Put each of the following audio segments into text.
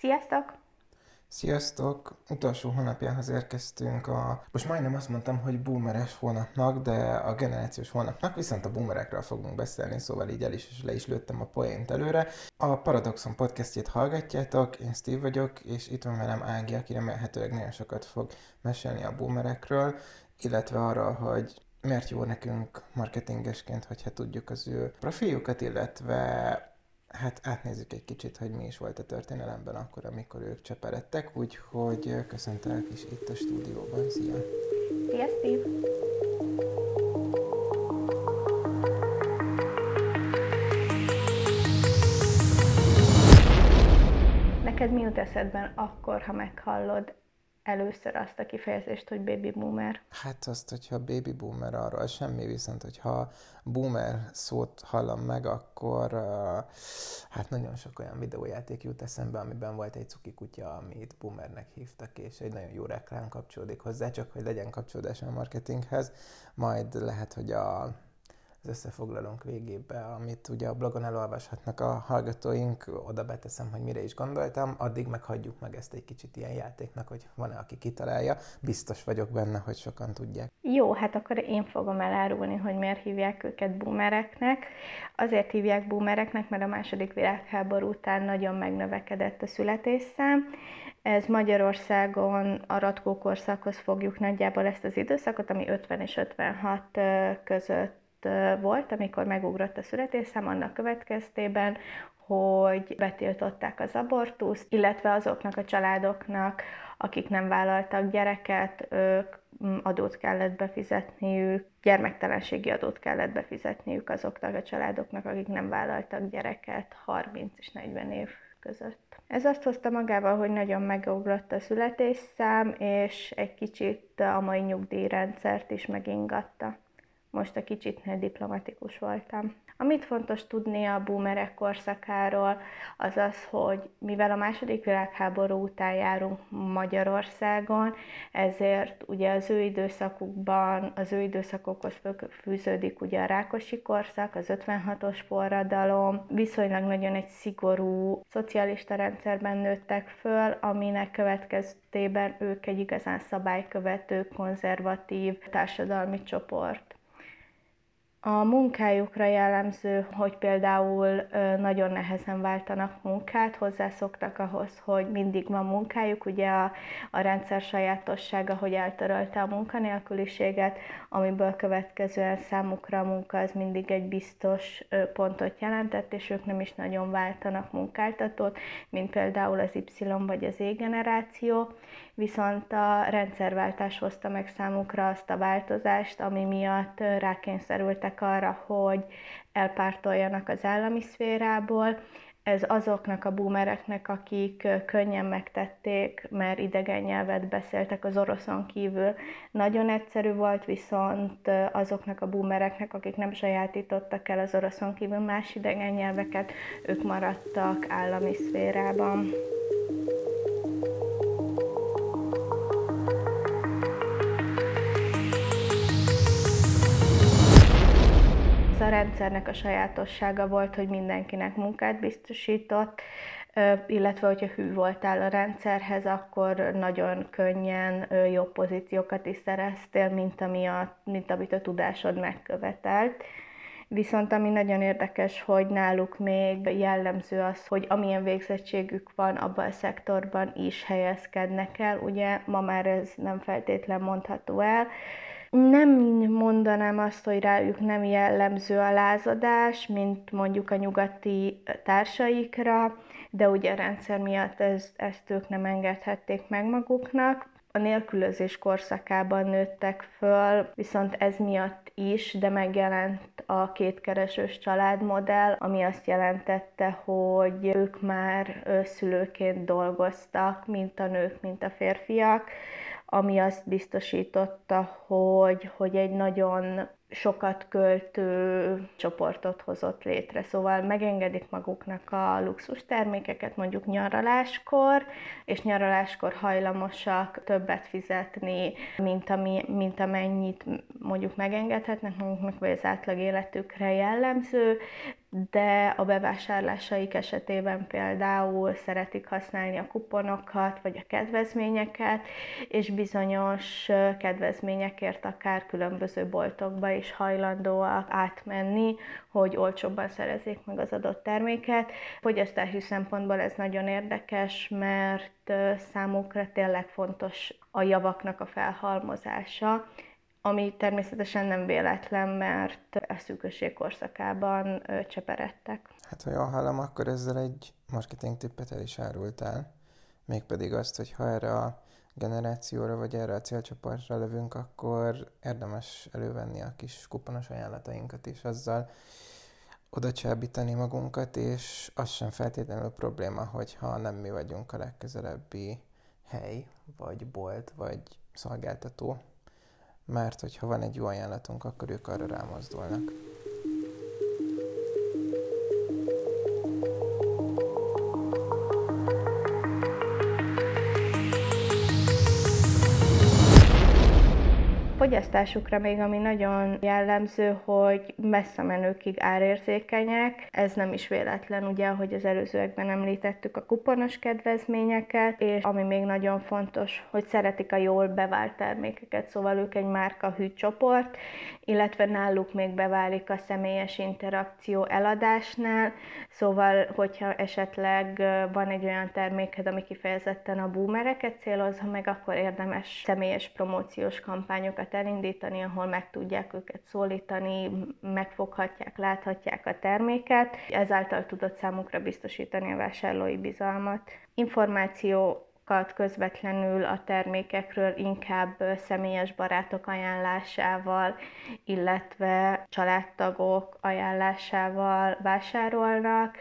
Sziasztok! Sziasztok! Utolsó hónapjához érkeztünk a, most majdnem azt mondtam, hogy boomeres hónapnak, de a generációs hónapnak, viszont a boomerekről fogunk beszélni, szóval így el is le is lőttem a poént előre. A Paradoxon podcastjét hallgatjátok, én Steve vagyok, és itt van velem Ági, aki remélhetőleg nagyon sokat fog mesélni a boomerekről, illetve arra, hogy miért jó nekünk marketingesként, hogyha tudjuk az ő profiljukat, illetve hát átnézzük egy kicsit, hogy mi is volt a történelemben akkor, amikor ők cseperedtek, úgyhogy köszöntelek is itt a stúdióban. Szia! Szia, Steve! Neked mi jut eszedben akkor, ha meghallod először azt a kifejezést, hogy baby boomer? Hát azt, hogyha baby boomer arról semmi, viszont hogyha boomer szót hallom meg, akkor uh, hát nagyon sok olyan videójáték jut eszembe, amiben volt egy cuki kutya, amit boomernek hívtak, és egy nagyon jó reklám kapcsolódik hozzá, csak hogy legyen kapcsolódás a marketinghez. Majd lehet, hogy a az összefoglalónk végébe, amit ugye a blogon elolvashatnak a hallgatóink, oda beteszem, hogy mire is gondoltam, addig meghagyjuk meg ezt egy kicsit ilyen játéknak, hogy van-e, aki kitalálja. Biztos vagyok benne, hogy sokan tudják. Jó, hát akkor én fogom elárulni, hogy miért hívják őket boomereknek. Azért hívják boomereknek, mert a második világháború után nagyon megnövekedett a születésszám, ez Magyarországon a Ratkó korszakhoz fogjuk nagyjából ezt az időszakot, ami 50 és 56 között volt, amikor megugrott a születésszám, annak következtében, hogy betiltották az abortuszt, illetve azoknak a családoknak, akik nem vállaltak gyereket, ők mm, adót kellett befizetniük, gyermektelenségi adót kellett befizetniük azoknak a családoknak, akik nem vállaltak gyereket 30 és 40 év között. Ez azt hozta magával, hogy nagyon megugrott a születésszám, és egy kicsit a mai nyugdíjrendszert is megingatta. Most a kicsit diplomatikus voltam. Amit fontos tudni a boomerek korszakáról, az az, hogy mivel a második világháború után járunk Magyarországon, ezért ugye az ő időszakukban, az ő időszakokhoz fűződik ugye a Rákosi korszak, az 56-os forradalom, viszonylag nagyon egy szigorú szocialista rendszerben nőttek föl, aminek következtében ők egy igazán szabálykövető, konzervatív társadalmi csoport. A munkájukra jellemző, hogy például nagyon nehezen váltanak munkát, hozzászoktak ahhoz, hogy mindig van munkájuk. Ugye a, a rendszer sajátossága, hogy eltörölte a munkanélküliséget, amiből következően számukra a munka az mindig egy biztos pontot jelentett, és ők nem is nagyon váltanak munkáltatót, mint például az Y vagy az E generáció viszont a rendszerváltás hozta meg számukra azt a változást, ami miatt rákényszerültek arra, hogy elpártoljanak az állami szférából. Ez azoknak a boomereknek, akik könnyen megtették, mert idegen nyelvet beszéltek az oroszon kívül. Nagyon egyszerű volt, viszont azoknak a boomereknek, akik nem sajátítottak el az oroszon kívül más idegen nyelveket, ők maradtak állami szférában. Rendszernek a sajátossága volt, hogy mindenkinek munkát biztosított, illetve hogyha hű voltál a rendszerhez, akkor nagyon könnyen jobb pozíciókat is szereztél, mint, ami a, mint amit a tudásod megkövetelt. Viszont ami nagyon érdekes, hogy náluk még jellemző az, hogy amilyen végzettségük van, abban a szektorban is helyezkednek el. Ugye ma már ez nem feltétlen mondható el, nem mondanám azt, hogy rájuk nem jellemző a lázadás, mint mondjuk a nyugati társaikra, de ugye a rendszer miatt ez, ezt ők nem engedhették meg maguknak. A nélkülözés korszakában nőttek föl, viszont ez miatt is, de megjelent a kétkeresős családmodell, ami azt jelentette, hogy ők már szülőként dolgoztak, mint a nők, mint a férfiak, ami azt biztosította, hogy, hogy egy nagyon sokat költő csoportot hozott létre. Szóval megengedik maguknak a luxus termékeket mondjuk nyaraláskor, és nyaraláskor hajlamosak többet fizetni, mint, ami, mint amennyit mondjuk megengedhetnek maguknak, vagy az átlag életükre jellemző, de a bevásárlásaik esetében például szeretik használni a kuponokat, vagy a kedvezményeket, és bizonyos kedvezményekért akár különböző boltokba is hajlandóak átmenni, hogy olcsóbban szerezzék meg az adott terméket. Fogyasztási szempontból ez nagyon érdekes, mert számukra tényleg fontos a javaknak a felhalmozása, ami természetesen nem véletlen, mert a szűkösség korszakában cseperedtek. Hát ha jól hallom, akkor ezzel egy marketing tippet el is árultál, mégpedig azt, hogy ha erre a generációra vagy erre a célcsoportra lövünk, akkor érdemes elővenni a kis kuponos ajánlatainkat is, azzal oda csábítani magunkat, és az sem feltétlenül probléma, hogyha nem mi vagyunk a legközelebbi hely, vagy bolt, vagy szolgáltató, mert hogyha van egy jó ajánlatunk, akkor ők arra rámozdulnak. Fogyasztásukra még ami nagyon jellemző, hogy messze menőkig árérzékenyek. Ez nem is véletlen, ugye, ahogy az előzőekben említettük a kuponos kedvezményeket, és ami még nagyon fontos, hogy szeretik a jól bevált termékeket, szóval ők egy márka csoport, illetve náluk még beválik a személyes interakció eladásnál, szóval, hogyha esetleg van egy olyan terméked, ami kifejezetten a boomereket célozza meg, akkor érdemes személyes promóciós kampányokat elindítani, ahol meg tudják őket szólítani, megfoghatják, láthatják a terméket, ezáltal tudod számukra biztosítani a vásárlói bizalmat. Információ közvetlenül a termékekről inkább személyes barátok ajánlásával, illetve családtagok ajánlásával vásárolnak.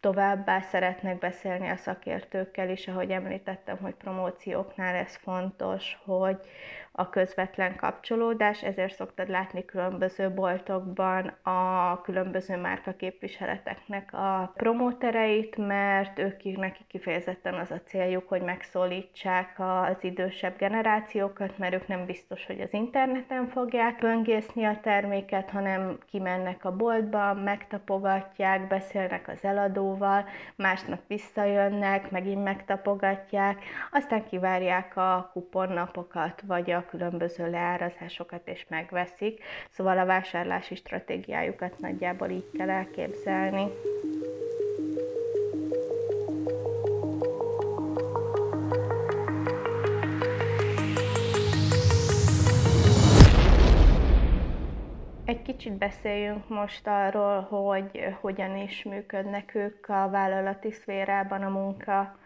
Továbbá szeretnek beszélni a szakértőkkel is, ahogy említettem, hogy promócióknál ez fontos, hogy a közvetlen kapcsolódás, ezért szoktad látni különböző boltokban a különböző márkaképviseleteknek a promótereit, mert ők neki kifejezetten az a céljuk, hogy megszólítsák az idősebb generációkat, mert ők nem biztos, hogy az interneten fogják böngészni a terméket, hanem kimennek a boltba, megtapogatják, beszélnek az eladóval, másnap visszajönnek, megint megtapogatják, aztán kivárják a kuponnapokat, vagy a különböző leárazásokat és megveszik, szóval a vásárlási stratégiájukat nagyjából így kell elképzelni. Egy kicsit beszéljünk most arról, hogy hogyan is működnek ők a vállalati szférában a munka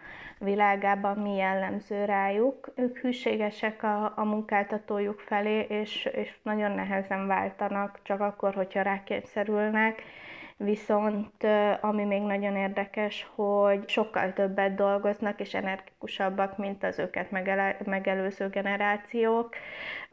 világában mi jellemző rájuk. Ők hűségesek a, a munkáltatójuk felé, és, és nagyon nehezen váltanak, csak akkor, hogyha rákényszerülnek. Viszont ami még nagyon érdekes, hogy sokkal többet dolgoznak és energikusabbak, mint az őket megelőző generációk.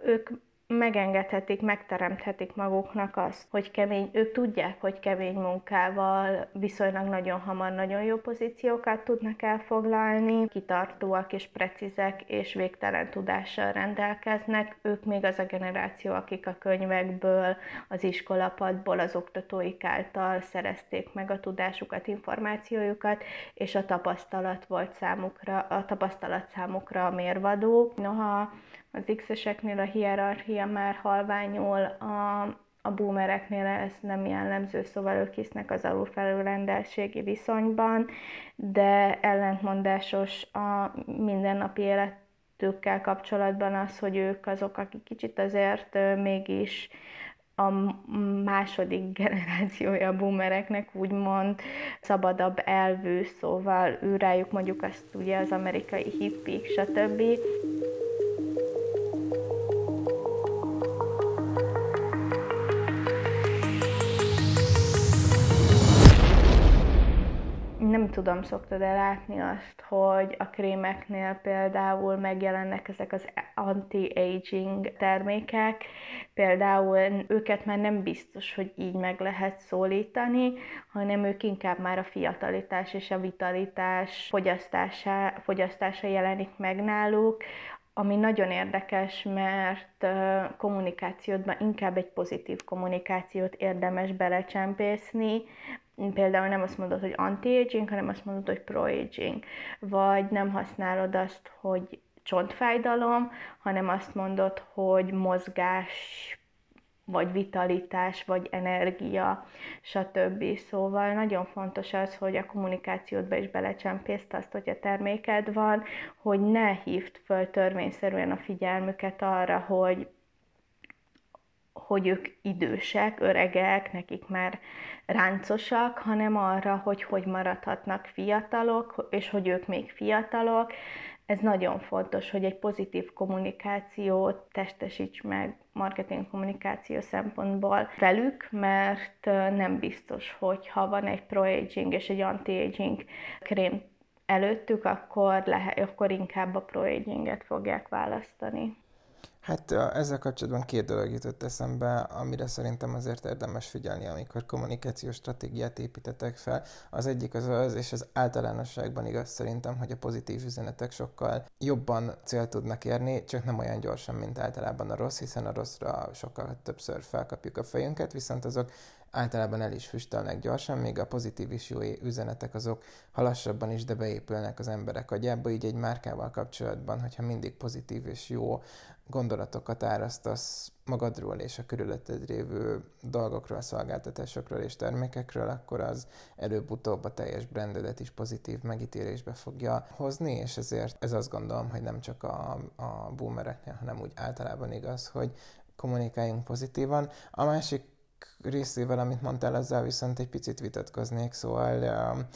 Ők megengedhetik, megteremthetik maguknak azt, hogy kemény, ők tudják, hogy kemény munkával viszonylag nagyon hamar nagyon jó pozíciókat tudnak elfoglalni, kitartóak és precízek és végtelen tudással rendelkeznek. Ők még az a generáció, akik a könyvekből, az iskolapadból, az oktatóik által szerezték meg a tudásukat, információjukat, és a tapasztalat volt számukra, a tapasztalat számukra a mérvadó. Noha az X-eseknél a hierarchia már halványul, a, a boomereknél ez nem jellemző, szóval ők hisznek az alulfelülrendeltségi viszonyban, de ellentmondásos a mindennapi életükkel kapcsolatban az, hogy ők azok, akik kicsit azért mégis a második generációja a boomereknek úgymond szabadabb elvű, szóval őrájuk mondjuk azt ugye az amerikai hippik, stb. Nem tudom, szoktad látni azt, hogy a krémeknél például megjelennek ezek az anti-aging termékek, például őket már nem biztos, hogy így meg lehet szólítani, hanem ők inkább már a fiatalitás és a vitalitás fogyasztása, fogyasztása jelenik meg náluk, ami nagyon érdekes, mert kommunikációdban inkább egy pozitív kommunikációt érdemes belecsempészni, például nem azt mondod, hogy anti-aging, hanem azt mondod, hogy pro-aging, vagy nem használod azt, hogy csontfájdalom, hanem azt mondod, hogy mozgás vagy vitalitás, vagy energia, stb. Szóval nagyon fontos az, hogy a kommunikációdba is belecsempészt azt, hogy a terméked van, hogy ne hívd föl törvényszerűen a figyelmüket arra, hogy hogy ők idősek, öregek, nekik már ráncosak, hanem arra, hogy hogy maradhatnak fiatalok, és hogy ők még fiatalok, ez nagyon fontos, hogy egy pozitív kommunikációt testesíts meg marketing kommunikáció szempontból velük, mert nem biztos, hogy ha van egy pro-aging és egy anti-aging krém előttük, akkor, lehet, akkor inkább a pro-aginget fogják választani. Hát ezzel kapcsolatban két dolog jutott eszembe, amire szerintem azért érdemes figyelni, amikor kommunikációs stratégiát építetek fel. Az egyik az az, és az általánosságban igaz szerintem, hogy a pozitív üzenetek sokkal jobban cél tudnak érni, csak nem olyan gyorsan, mint általában a rossz, hiszen a rosszra sokkal többször felkapjuk a fejünket, viszont azok általában el is füstelnek gyorsan, még a pozitív is jó üzenetek azok halassabban is, de beépülnek az emberek agyába, így egy márkával kapcsolatban, hogyha mindig pozitív és jó gondolatokat árasztasz magadról és a körülötted lévő dolgokról, szolgáltatásokról és termékekről, akkor az előbb-utóbb a teljes brandedet is pozitív megítélésbe fogja hozni, és ezért ez azt gondolom, hogy nem csak a, a boomereknél, hanem úgy általában igaz, hogy kommunikáljunk pozitívan. A másik részével, amit mondtál, azzal viszont egy picit vitatkoznék, szóval um,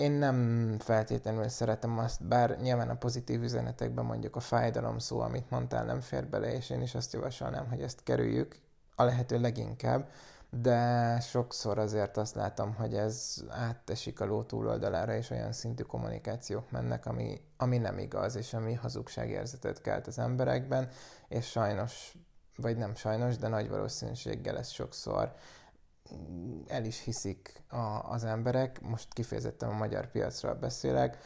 én nem feltétlenül szeretem azt, bár nyilván a pozitív üzenetekben mondjuk a fájdalom szó, amit mondtál, nem fér bele, és én is azt javasolnám, hogy ezt kerüljük, a lehető leginkább, de sokszor azért azt látom, hogy ez áttesik a ló túloldalára, és olyan szintű kommunikációk mennek, ami, ami nem igaz, és ami hazugságérzetet kelt az emberekben, és sajnos, vagy nem sajnos, de nagy valószínűséggel ez sokszor el is hiszik a, az emberek, most kifejezetten a magyar piacról beszélek,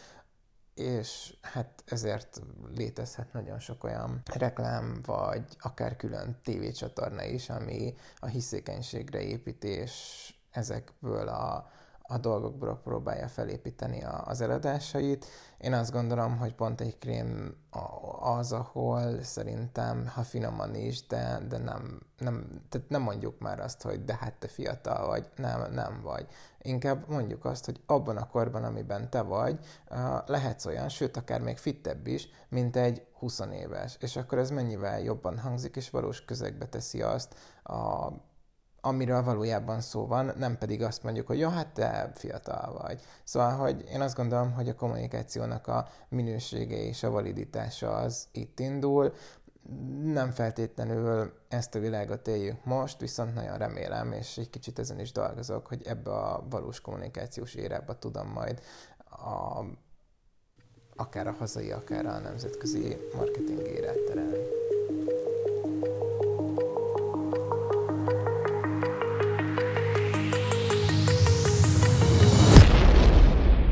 és hát ezért létezhet nagyon sok olyan reklám, vagy akár külön tévécsatorna is, ami a hiszékenységre épít, és ezekből a, a dolgokból próbálja felépíteni a, az eladásait. Én azt gondolom, hogy pont egy krém az, ahol szerintem, ha finoman is, de, de nem, nem, tehát nem mondjuk már azt, hogy de hát te fiatal vagy, nem, nem vagy. Inkább mondjuk azt, hogy abban a korban, amiben te vagy, lehetsz olyan, sőt, akár még fittebb is, mint egy 20 éves. És akkor ez mennyivel jobban hangzik, és valós közegbe teszi azt a amiről valójában szó van, nem pedig azt mondjuk, hogy ja, hát te fiatal vagy. Szóval, hogy én azt gondolom, hogy a kommunikációnak a minősége és a validitása az itt indul, nem feltétlenül ezt a világot éljük most, viszont nagyon remélem, és egy kicsit ezen is dolgozok, hogy ebbe a valós kommunikációs érába tudom majd a, akár a hazai, akár a nemzetközi marketing érát terelni.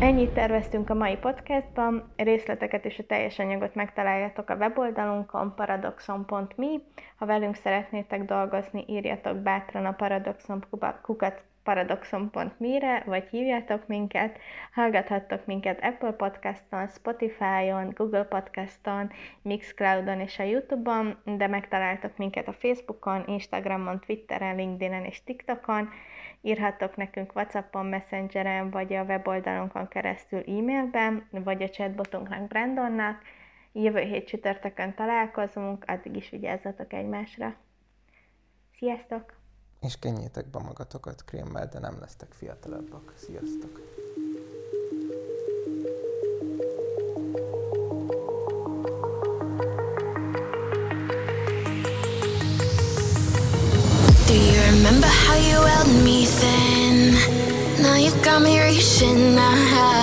Ennyit terveztünk a mai podcastban, részleteket és a teljes anyagot megtaláljátok a weboldalunkon paradoxon.me. Ha velünk szeretnétek dolgozni, írjatok bátran a paradoxon kukat paradoxon.me-re, vagy hívjátok minket, hallgathattok minket Apple Podcaston, Spotify-on, Google Podcaston, Mixcloudon és a Youtube-on, de megtaláltok minket a Facebookon, Instagramon, Twitteren, LinkedIn-en és TikTokon, írhattok nekünk Whatsappon, Messengeren, vagy a weboldalunkon keresztül e-mailben, vagy a chatbotunknak Brandonnak. Jövő hét csütörtökön találkozunk, addig is vigyázzatok egymásra. Sziasztok! És kenjétek be magatokat krémmel, de nem lesztek fiatalabbak. Sziasztok! Do you remember how you held me then? Now you got me reaching out